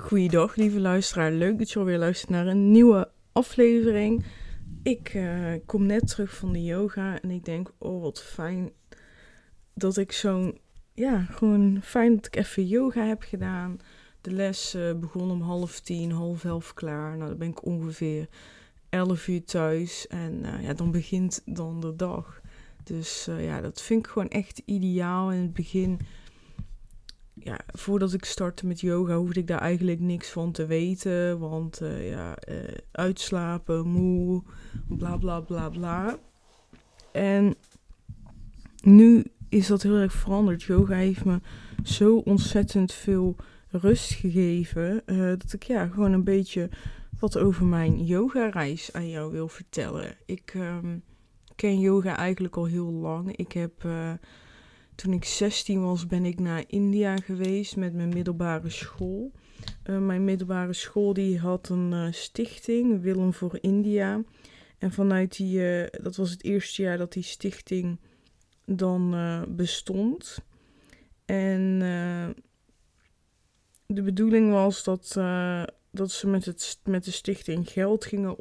Goeiedag, lieve luisteraar. Leuk dat je alweer luistert naar een nieuwe aflevering. Ik eh, kom net terug van de yoga en ik denk, oh wat fijn dat ik zo'n, ja, gewoon fijn dat ik even yoga heb gedaan. De les uh, begon om half tien, half elf klaar. Nou, dan ben ik ongeveer elf uur thuis en uh, ja, dan begint dan de dag. Dus ja, dat vind ik gewoon echt ideaal. In het begin ja, voordat ik startte met yoga hoefde ik daar eigenlijk niks van te weten. Want uh, ja, uh, uitslapen, moe, bla bla bla bla. En nu is dat heel erg veranderd. Yoga heeft me zo ontzettend veel rust gegeven. Uh, dat ik ja, gewoon een beetje wat over mijn yoga-reis aan jou wil vertellen. Ik um, ken yoga eigenlijk al heel lang. Ik heb toen ik 16 was, ben ik naar India geweest met mijn middelbare school. Uh, mijn middelbare school die had een uh, stichting, Willem voor India. En vanuit die, uh, dat was het eerste jaar dat die stichting dan bestond. En de bedoeling was dat, dat ze met, het, met de stichting geld gingen,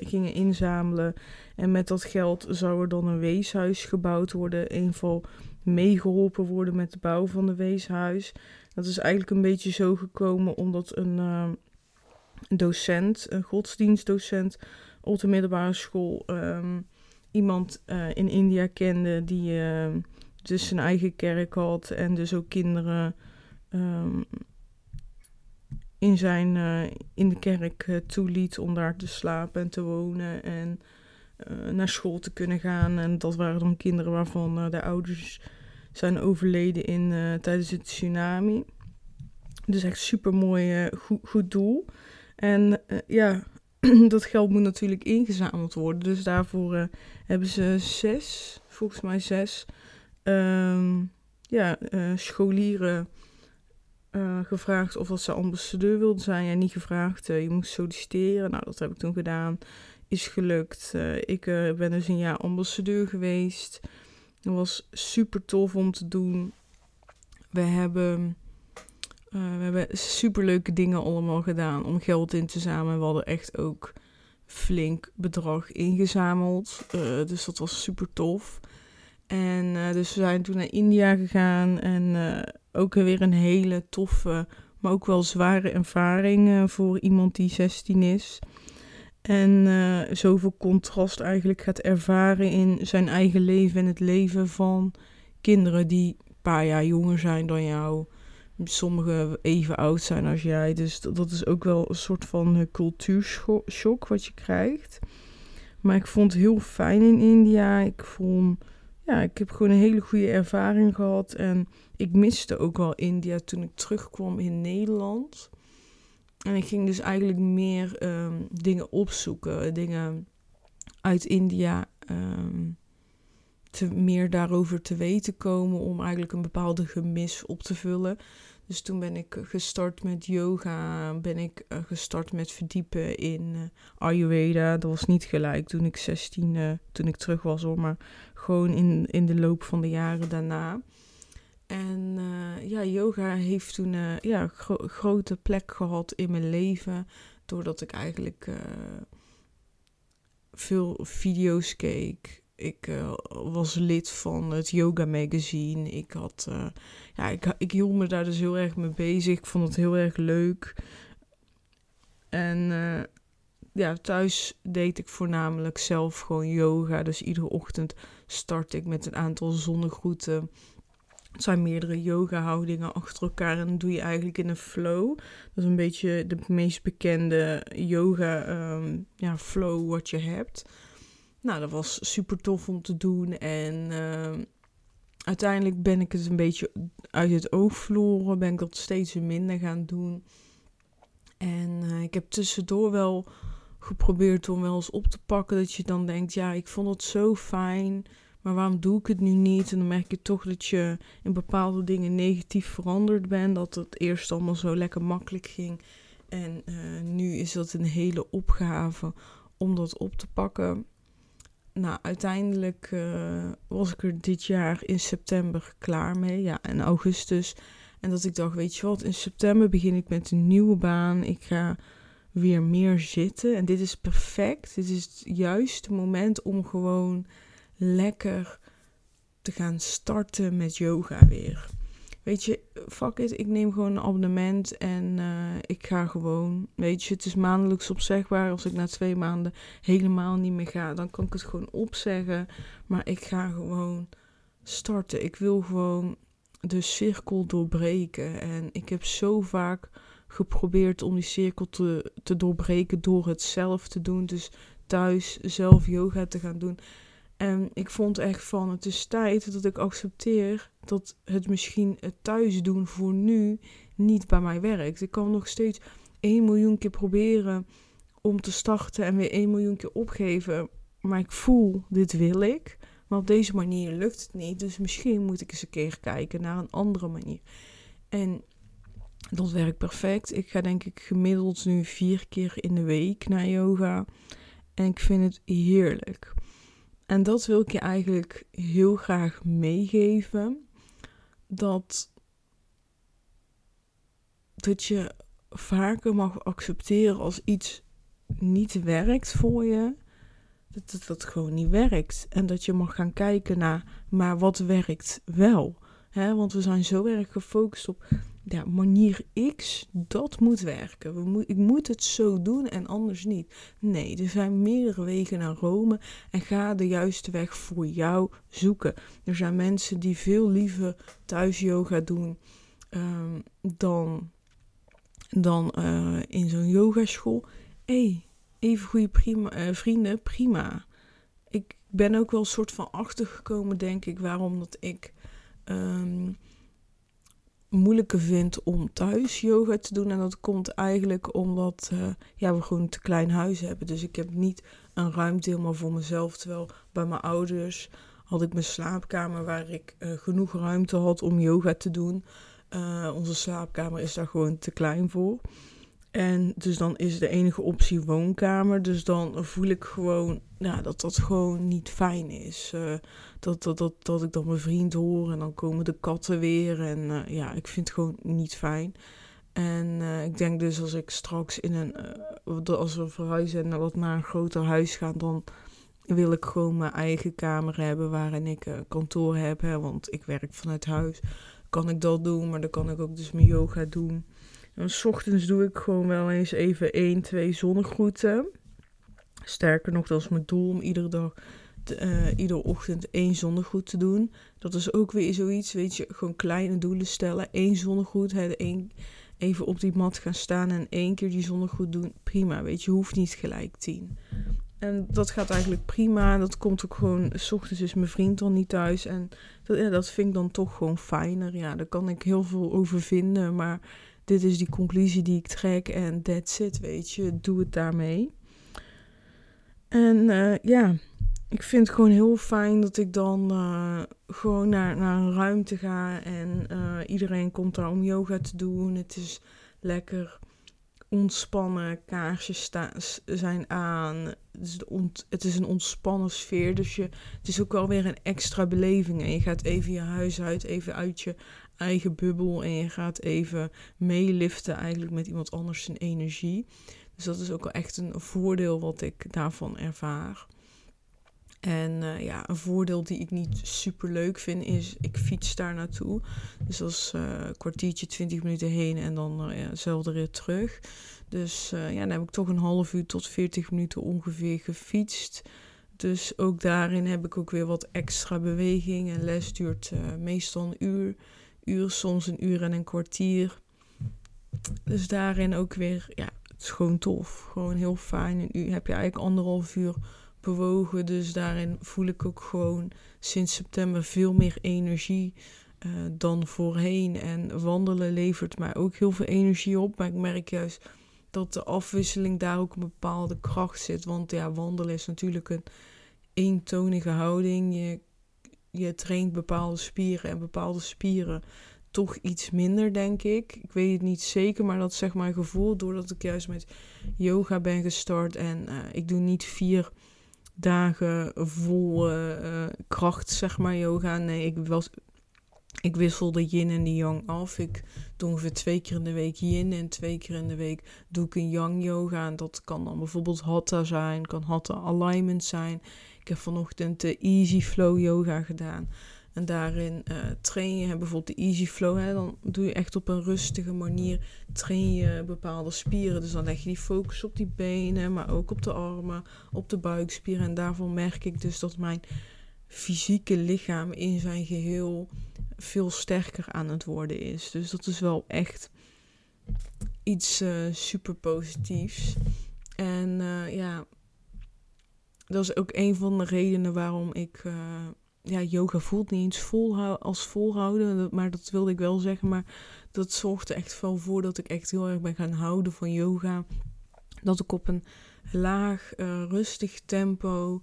gingen inzamelen. En met dat geld zou er dan een weeshuis gebouwd worden. Een van meegeholpen worden met de bouw van de weeshuis. Dat is eigenlijk een beetje zo gekomen omdat een uh, docent, een godsdienstdocent op de middelbare school, um, iemand uh, in India kende die uh, dus zijn eigen kerk had en dus ook kinderen in, zijn, in de kerk toeliet om daar te slapen en te wonen en naar school te kunnen gaan. En dat waren dan kinderen waarvan uh, de ouders zijn overleden in, uh, tijdens het tsunami. Dus echt super mooi, goed, goed doel. En ja, dat geld moet natuurlijk ingezameld worden. Dus daarvoor hebben ze zes, volgens mij zes, um, ja, scholieren gevraagd of dat ze ambassadeur wilden zijn. Ja, niet gevraagd. je moest solliciteren. Nou, dat heb ik toen gedaan is gelukt. Uh, ik uh, ben dus een jaar ambassadeur geweest. Dat was super tof om te doen. We hebben, uh, we hebben super leuke dingen allemaal gedaan om geld in te zamelen. We hadden echt ook flink bedrag ingezameld. dus dat was super tof. En dus we zijn toen naar India gegaan. En ook weer een hele toffe, maar ook wel zware ervaring voor iemand die 16 is. En uh, zoveel contrast eigenlijk gaat ervaren in zijn eigen leven en het leven van kinderen die een paar jaar jonger zijn dan jou. Sommigen even oud zijn als jij. Dus dat, is ook wel een soort van uh, cultuurshock wat je krijgt. Maar ik vond het heel fijn in India. Ik vond, ja, ik heb gewoon een hele goede ervaring gehad. En ik miste ook wel India toen ik terugkwam in Nederland. En ik ging dus eigenlijk meer um, dingen opzoeken, dingen uit India, um, te, meer daarover te weten komen om eigenlijk een bepaalde gemis op te vullen. Dus toen ben ik gestart met yoga, ben ik uh, gestart met verdiepen in uh, Ayurveda. Dat was niet gelijk toen ik 16, uh, toen ik terug was hoor, maar gewoon in, in de loop van de jaren daarna. En uh, ja, yoga heeft toen uh, ja, gro grote plek gehad in mijn leven. Doordat ik eigenlijk uh, veel video's keek. Ik was lid van het Yoga Magazine. Ik, had, ja, ik, ik hield me daar dus heel erg mee bezig. Ik vond het heel erg leuk. En ja, thuis deed ik voornamelijk zelf gewoon yoga. Dus iedere ochtend start ik met een aantal zonnegroeten het zijn meerdere yoga-houdingen achter elkaar en dan doe je eigenlijk in een flow. Dat is een beetje de meest bekende yoga-flow flow wat je hebt. Nou, dat was super tof om te doen en uh, uiteindelijk ben ik het een beetje uit het oog verloren. Ben ik dat steeds minder gaan doen. En uh, ik heb tussendoor wel geprobeerd om wel eens op te pakken dat je dan denkt, ja, ik vond het zo fijn maar waarom doe ik het nu niet? En dan merk je toch dat je in bepaalde dingen negatief veranderd bent. Dat het eerst allemaal zo lekker makkelijk ging. En uh, nu is dat een hele opgave om dat op te pakken. Nou, uiteindelijk uh, was ik er dit jaar in september klaar mee. Ja, in augustus En dat ik dacht, weet je wat, in september begin ik met een nieuwe baan. Ik ga weer meer zitten. En dit is perfect. Dit is het juiste moment om gewoon lekker te gaan starten met yoga weer. Weet je, fuck it, ik neem gewoon een abonnement en uh, ik ga gewoon. Weet je, het is maandelijks opzegbaar. Als ik na twee maanden helemaal niet meer ga, dan kan ik het gewoon opzeggen. Maar ik ga gewoon starten. Ik wil gewoon de cirkel doorbreken. En ik heb zo vaak geprobeerd om die cirkel te, te doorbreken door het zelf te doen. Dus thuis zelf yoga te gaan doen. En ik vond echt van, het is tijd dat ik accepteer dat het misschien het thuis doen voor nu niet bij mij werkt. Ik kan nog steeds 1 miljoen keer proberen om te starten en weer 1 miljoen keer opgeven. Maar ik voel, dit wil ik. Maar op deze manier lukt het niet. Dus misschien moet ik eens een keer kijken naar een andere manier. En dat werkt perfect. Ik ga denk ik gemiddeld nu vier keer in de week naar yoga. En ik vind het heerlijk. En dat wil ik je eigenlijk heel graag meegeven. Dat, dat je vaker mag accepteren als iets niet werkt voor je. Dat het dat gewoon niet werkt. En dat je mag gaan kijken naar, maar wat werkt wel? He, want we zijn zo erg gefocust op ja, manier X, dat moet werken. We moet, ik moet het zo doen en anders niet. Nee, er zijn meerdere wegen naar Rome en ga de juiste weg voor jou zoeken. Er zijn mensen die veel liever thuis yoga doen ehm, dan, dan uh, in zo'n yogaschool. Hé, hey, even goede prima, uh, vrienden, prima. Ik ben ook wel een soort van achtergekomen, denk ik, waarom dat ik... Um, moeilijker vind om thuis yoga te doen. En dat komt eigenlijk omdat uh, ja, we gewoon een te klein huis hebben. Dus ik heb niet een ruimte helemaal voor mezelf. Terwijl bij mijn ouders had ik mijn slaapkamer waar ik uh, genoeg ruimte had om yoga te doen. Uh, onze slaapkamer is daar gewoon te klein voor. En dus dan is de enige optie woonkamer. Dus dan voel ik gewoon ja, dat dat gewoon niet fijn is. Uh, dat, dat, dat, dat ik dan mijn vriend hoor en dan komen de katten weer. En uh, ja, ik vind het gewoon niet fijn. En uh, ik denk dus als ik straks in een, als we verhuizen en wat naar een groter huis gaan, dan wil ik gewoon mijn eigen kamer hebben waarin ik kantoor heb. Hè, want ik werk vanuit huis. Kan ik dat doen, maar dan kan ik ook dus mijn yoga doen. En s ochtends doe ik gewoon wel eens even 1, 2 zonnegroeten. Sterker nog, dat is mijn doel om iedere dag, uh, iedere ochtend één zonnegroet te doen. Dat is ook weer zoiets, weet je, gewoon kleine doelen stellen. Eén zonnegroet, hè, één, even op die mat gaan staan en één keer die zonnegroet doen. Prima, weet je, hoeft niet gelijk tien. En dat gaat eigenlijk prima. Dat komt ook gewoon. S ochtends is mijn vriend dan niet thuis. En dat, ja, dat vind ik dan toch gewoon fijner. Ja, daar kan ik heel veel over vinden. Maar dit is die conclusie die ik trek en that's it, weet je. Doe het daarmee. En uh, ja, ik vind het gewoon heel fijn dat ik dan uh, gewoon naar, naar een ruimte ga en uh, iedereen komt daar om yoga te doen. Het is lekker ontspannen, kaarsjes zijn aan. Het is, het is, een ontspannen sfeer, dus je, het is ook wel weer een extra beleving. En je gaat even je huis uit, even uit je eigen bubbel en je gaat even meeliften eigenlijk met iemand anders zijn energie. Dus dat is ook wel echt een voordeel wat ik daarvan ervaar. En uh, ja, een voordeel die ik niet super leuk vind is, ik fiets daar naartoe. Dus dat is uh, een kwartiertje, 20 minuten heen en dan uh, ja, dezelfde rit terug. Dus ja, dan heb ik toch een half uur tot 40 minuten ongeveer gefietst. Dus ook daarin heb ik ook weer wat extra beweging. En les duurt meestal een uur uur, soms een uur en een kwartier. Dus daarin ook weer, ja, het is gewoon tof. Gewoon heel fijn. En u heb je eigenlijk anderhalf uur bewogen. Dus daarin voel ik ook gewoon sinds september veel meer energie uh, dan voorheen. En wandelen levert mij ook heel veel energie op. Maar ik merk juist dat de afwisseling daar ook een bepaalde kracht zit. Want ja, wandelen is natuurlijk een eentonige houding. Je je traint bepaalde spieren en bepaalde spieren toch iets minder, denk ik. Ik weet het niet zeker, maar dat is zeg mijn gevoel. Doordat ik juist met yoga ben gestart en uh, ik doe niet vier dagen vol uh, kracht, zeg maar, yoga. Nee, ik was... ik wissel de yin en de yang af. Ik doe ongeveer twee keer in de week yin en twee keer in de week doe ik een yang yoga. En dat kan dan bijvoorbeeld hatha zijn, kan hatha alignment zijn. Ik heb vanochtend de easy flow yoga gedaan. En daarin uh, train je bijvoorbeeld de easy flow. Hè, dan doe je echt op een rustige manier train je bepaalde spieren. Dus dan leg je die focus op die benen, maar ook op de armen, op de buikspieren. En daarvan merk ik dus dat mijn fysieke lichaam in zijn geheel veel sterker aan het worden is. Dus dat is wel echt iets uh, super positiefs. En uh, ja, dat is ook een van de redenen waarom ik. Uh, ja, yoga voelt niet eens volhou als volhouden, maar dat wilde ik wel zeggen. Maar dat zorgt er echt wel voor dat ik echt heel erg ben gaan houden van yoga. Dat ik op een laag, rustig tempo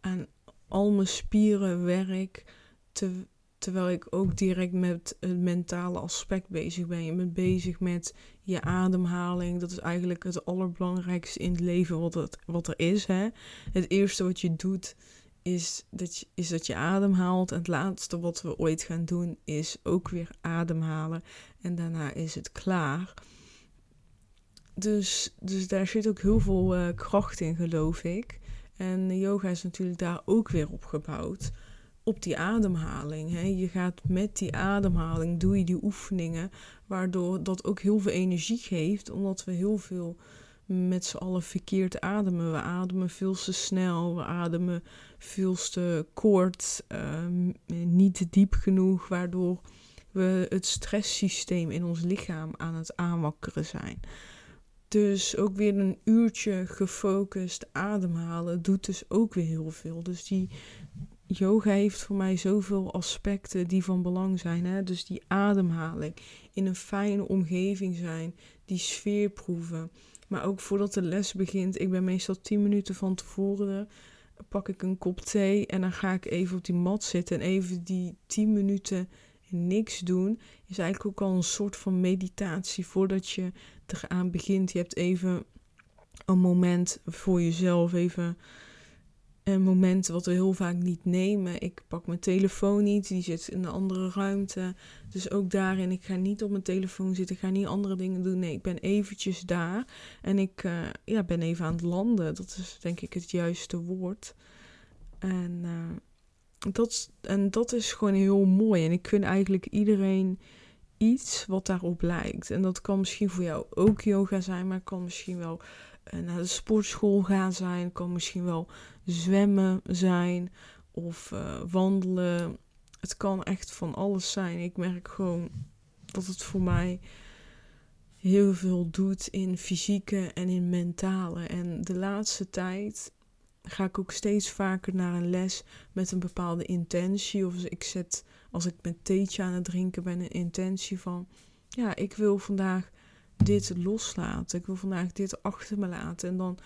aan al mijn spieren werk. Te, terwijl ik ook direct met het mentale aspect bezig ben. Je bent bezig met je ademhaling. Dat is eigenlijk het allerbelangrijkste in het leven wat, wat er is. Hè? Het eerste wat je doet is dat je, is dat je ademhaalt. En het laatste wat we ooit gaan doen is ook weer ademhalen. En daarna is het klaar. Dus, dus daar zit ook heel veel uh, kracht in, geloof ik. En yoga is natuurlijk daar ook weer op gebouwd. Op die ademhaling. Hè. Je gaat met die ademhaling, doe je die oefeningen. Waardoor dat ook heel veel energie geeft. Omdat we heel veel met z'n allen verkeerd ademen. We ademen veel te snel. We ademen veel te kort. Uh, niet diep genoeg. Waardoor we het stresssysteem in ons lichaam aan het aanwakkeren zijn. Dus ook weer een uurtje gefocust ademhalen doet dus ook weer heel veel. Dus die yoga heeft voor mij zoveel aspecten die van belang zijn. Hè? Dus die ademhaling, in een fijne omgeving zijn, die sfeer proeven. Maar ook voordat de les begint, ik ben meestal 10 minuten van tevoren, pak ik een kop thee en dan ga ik even op die mat zitten en even die 10 minuten niks doen is eigenlijk ook al een soort van meditatie voordat je eraan begint. Je hebt even een moment voor jezelf, even een moment wat we heel vaak niet nemen. Ik pak mijn telefoon niet, die zit in een andere ruimte. Dus ook daarin, ik ga niet op mijn telefoon zitten, ik ga niet andere dingen doen. Nee, ik ben eventjes daar en ik uh, ja, ben even aan het landen. Dat is denk ik het juiste woord. En uh, dat, en dat is gewoon heel mooi. En ik vind eigenlijk iedereen iets wat daarop lijkt. En dat kan misschien voor jou ook yoga zijn, maar kan misschien wel naar de sportschool gaan zijn, kan misschien wel zwemmen zijn of uh, wandelen. Het kan echt van alles zijn. Ik merk gewoon dat het voor mij heel veel doet in fysieke en in mentale. En de laatste tijd ga ik ook steeds vaker naar een les met een bepaalde intentie. Of ik zet, als ik met theetje aan het drinken ben, een intentie van... Ja, ik wil vandaag dit loslaten. Ik wil vandaag dit achter me laten. En dan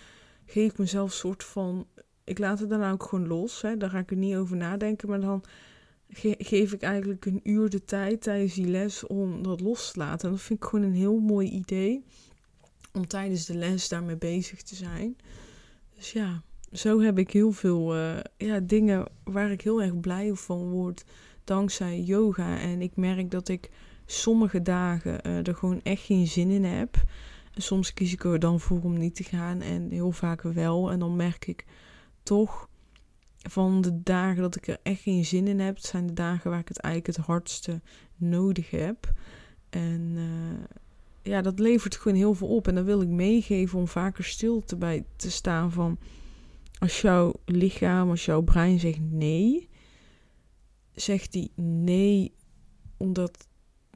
geef ik mezelf een soort van... Ik laat het dan ook gewoon los. Hè. Daar ga ik er niet over nadenken. Maar dan geef ik eigenlijk een uur de tijd tijdens die les om dat los te laten. En dat vind ik gewoon een heel mooi idee. Om tijdens de les daarmee bezig te zijn. Dus ja, zo heb ik heel veel uh, ja, dingen waar ik heel erg blij van word dankzij yoga. En ik merk dat ik sommige dagen uh, er gewoon echt geen zin in heb. Soms kies ik er dan voor om niet te gaan en heel vaak wel. En dan merk ik toch van de dagen dat ik er echt geen zin in heb, zijn de dagen waar ik het eigenlijk het hardste nodig heb. En uh, ja, dat levert gewoon heel veel op. En dan wil ik meegeven om vaker stil te, bij te staan van als jouw lichaam, als jouw brein zegt nee, zegt die nee omdat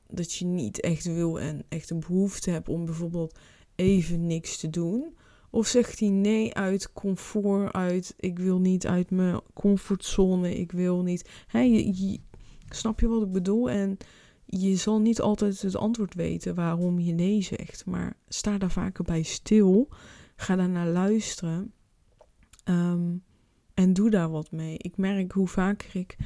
dat je niet echt wil en echt een behoefte hebt om bijvoorbeeld even niks te doen? Of zegt hij nee uit comfort, uit ik wil niet uit mijn comfortzone, ik wil niet. Hè, je, snap je wat ik bedoel? En je zal niet altijd het antwoord weten waarom je nee zegt, maar sta daar vaker bij stil. Ga daar naar luisteren. Ehm, en doe daar wat mee. Ik merk hoe vaker ik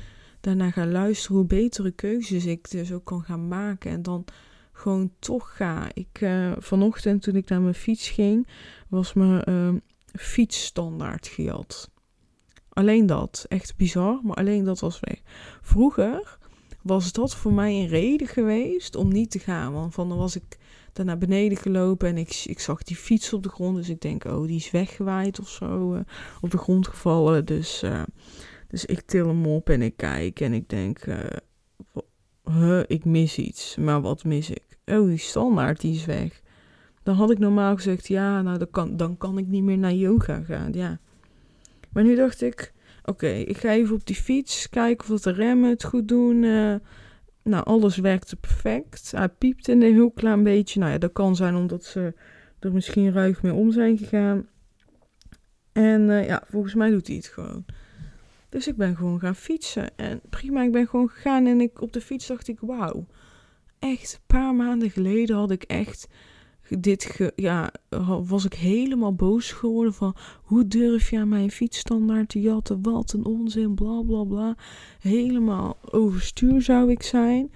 daarna ga luisteren, hoe betere keuzes ik dus ook kan gaan maken. En dan gewoon toch ga. Ik, uh, vanochtend toen ik naar mijn fiets ging, was mijn uh, fiets standaard gejat. Alleen dat. Echt bizar, maar alleen dat was weg. Vroeger was dat voor mij een reden geweest om niet te gaan. Want van dan was ik daar naar beneden gelopen en ik, ik zag die fiets op de grond. Dus ik denk, oh, die is weggewaaid of zo. Uh, op de grond gevallen. Dus, uh, dus ik til hem op en ik kijk en ik denk, uh, huh, ik mis iets. Maar wat mis ik? Oh, die standaard, die is weg. Dan had ik normaal gezegd, ja, nou, dan kan, dan kan ik niet meer naar yoga gaan. Ja. Maar nu dacht ik, oké, ik ga even op die fiets kijken of de remmen het goed doen. Uh, nou, alles werkte perfect. Hij piepte een heel klein beetje. Nou ja, dat kan zijn omdat ze er misschien ruig mee om zijn gegaan. En uh, ja, volgens mij doet hij het gewoon. Dus ik ben gewoon gaan fietsen. En prima, ik ben gewoon gegaan en ik, op de fiets dacht ik, wauw. Echt, een paar maanden geleden had ik echt dit ge, ja, was ik helemaal boos geworden van hoe durf je aan mijn fietsstandaard te jatten, wat een onzin, bla bla bla. Helemaal overstuur zou ik zijn.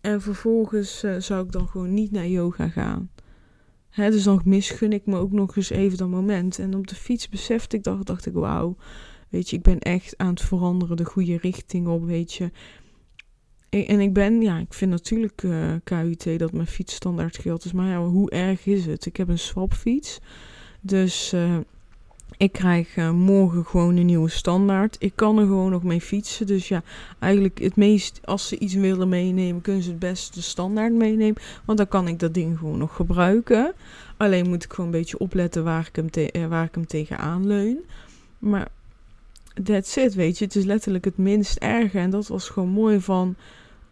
En vervolgens uh, zou ik dan gewoon niet naar yoga gaan. Hè, dus dan misgun ik me ook nog eens even dat moment. En op de fiets besefte ik, dacht, dacht ik, wauw. Weet je, ik ben echt aan het veranderen, de goede richting op, weet je. En ik ben, ja, ik vind natuurlijk eh, KUT dat mijn fiets standaard geldt is. Maar ja, hoe erg is het? Ik heb een swapfiets. Dus uh, ik krijg uh, morgen gewoon een nieuwe standaard. Ik kan er gewoon nog mee fietsen. Dus ja, eigenlijk het meest, als ze iets willen meenemen, kunnen ze het best de standaard meenemen. Want dan kan ik dat ding gewoon nog gebruiken. Alleen moet ik gewoon een beetje opletten waar ik hem, waar ik hem tegenaan leun. Maar that's it, weet je. Het is letterlijk het minst erge. En dat was gewoon mooi van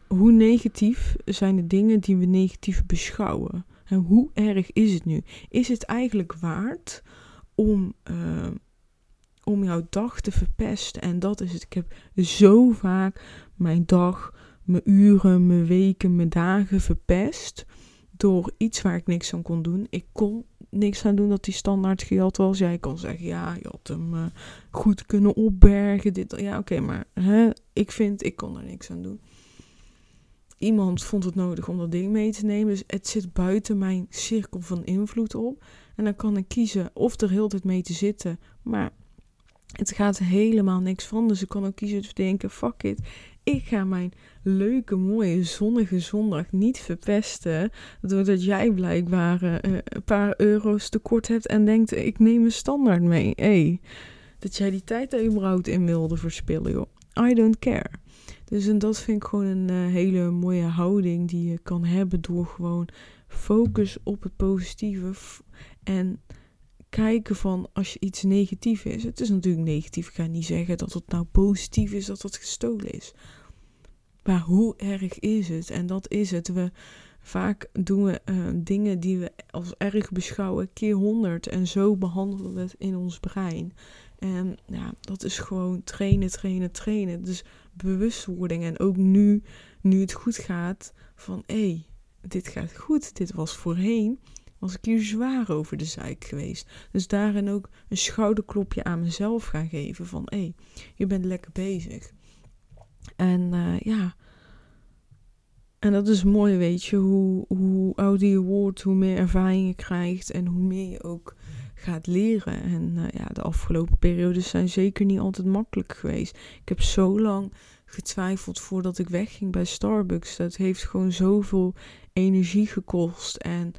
hoe negatief zijn de dingen die we negatief beschouwen? En hoe erg is het nu? Is het eigenlijk waard om, uh, om jouw dag te verpesten? En dat is het. Ik heb zo vaak mijn dag, mijn uren, mijn weken, mijn dagen verpest. Door iets waar ik niks aan kon doen. Ik kon niks aan doen dat die standaard gejat was. Jij kan zeggen, ja, je had hem uh, goed kunnen opbergen. Dit, ja, oké, maar hè, ik vind, ik kon er niks aan doen iemand vond het nodig om dat ding mee te nemen. Dus het zit buiten mijn cirkel van invloed op. En dan kan ik kiezen of er heel tijd mee te zitten. Maar het gaat helemaal niks van. Dus ik kan ook kiezen te denken: fuck it. Ik ga mijn leuke, mooie, zonnige zondag niet verpesten. Doordat jij blijkbaar uh, een paar euro's tekort hebt en denkt: ik neem een standaard mee. Hey, dat jij die tijd daar überhaupt in wilde verspillen, joh. I don't care. Dus en dat vind ik gewoon een uh, hele mooie houding die je kan hebben door gewoon focus op het positieve en kijken van als je iets negatief is. Het is natuurlijk negatief. Ik ga niet zeggen dat het nou positief is dat het gestolen is. Maar hoe erg is het? En dat is het. We, vaak doen we uh, dingen die we als erg beschouwen keer honderd. En zo behandelen we het in ons brein. En ja, dat is gewoon trainen, trainen, trainen. Dus bewustwording. En ook nu, nu het goed gaat, van hé, hey, dit gaat goed. Dit was voorheen, was ik hier zwaar over de zeik geweest. Dus daarin ook een schouderklopje aan mezelf gaan geven van hé, hey, je bent lekker bezig. En uh, ja, en dat is mooi, weet je, hoe, hoe ouder je wordt, hoe meer ervaring je krijgt en hoe meer je ook gaat leren. En uh, ja, de afgelopen periodes zijn zeker niet altijd makkelijk geweest. Ik heb zo lang getwijfeld voordat ik wegging bij Starbucks. Dat heeft gewoon zoveel energie gekost. En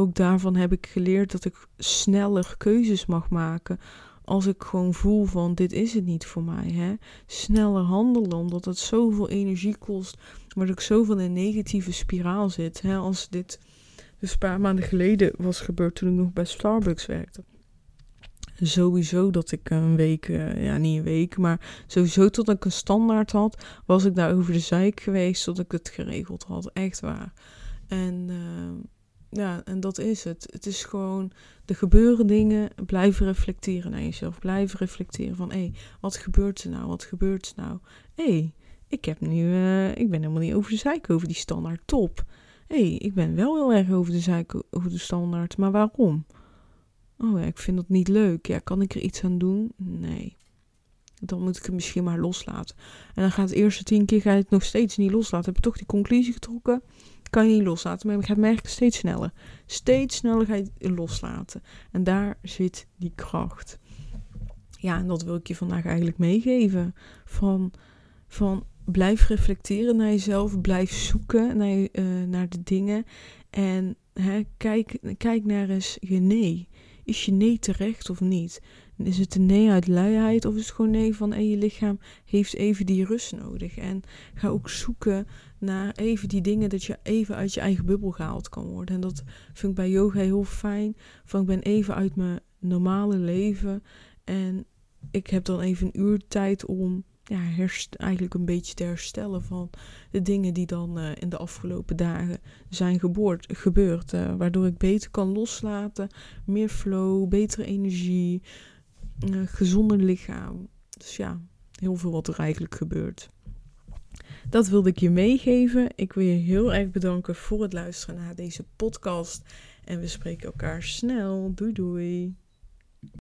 ook daarvan heb ik geleerd dat ik sneller keuzes mag maken. Als ik gewoon voel van dit is het niet voor mij. Hè? Sneller handelen omdat het zoveel energie kost. Waardoor ik zoveel in een negatieve spiraal zit. Hè? Als dit dus een paar maanden geleden was gebeurd toen ik nog bij Starbucks werkte. Sowieso dat ik een week, uh, ja niet een week, maar sowieso tot ik een standaard had, was ik daar over de zijk geweest tot ik het geregeld had. Echt waar. En uh, ja, en dat is het. Het is gewoon, er gebeuren dingen, blijven reflecteren naar jezelf. Blijven reflecteren van, hé, hey, wat gebeurt er nou? Wat gebeurt er nou? Hé, hey, ik heb nu, uh, ik ben helemaal niet over de zijk over die standaard. Top hé, hey, ik ben wel heel erg over de zeiken over de standaard, maar waarom? Oh ja, ik vind dat niet leuk. Ja, kan ik er iets aan doen? Nee. Dan moet ik het misschien maar loslaten. En dan gaat de eerste tien keer ga je het nog steeds niet loslaten. Heb je toch die conclusie getrokken? Kan je niet loslaten. Maar je gaat merken steeds sneller. Steeds sneller ga je loslaten. En daar zit die kracht. Ja, en dat wil ik je vandaag eigenlijk meegeven. Van, van blijf reflecteren naar jezelf. Blijf zoeken naar, uh, naar de dingen. En hè, kijk, kijk naar eens je nee. Is je nee terecht of niet? Is het een nee uit luiheid of is het gewoon nee van en je lichaam heeft even die rust nodig? En ga ook zoeken naar even die dingen dat je even uit je eigen bubbel gehaald kan worden. En dat vind ik bij yoga heel fijn. Van ik ben even uit mijn normale leven en ik heb dan even een uur tijd om ja, herst, eigenlijk een beetje te herstellen van de dingen die dan uh, in de afgelopen dagen zijn geboord, gebeurd. Uh, waardoor ik beter kan loslaten, meer flow, betere energie, uh, gezonder lichaam. Dus ja, heel veel wat er eigenlijk gebeurt. Dat wilde ik je meegeven. Ik wil je heel erg bedanken voor het luisteren naar deze podcast. En we spreken elkaar snel. Doei doei.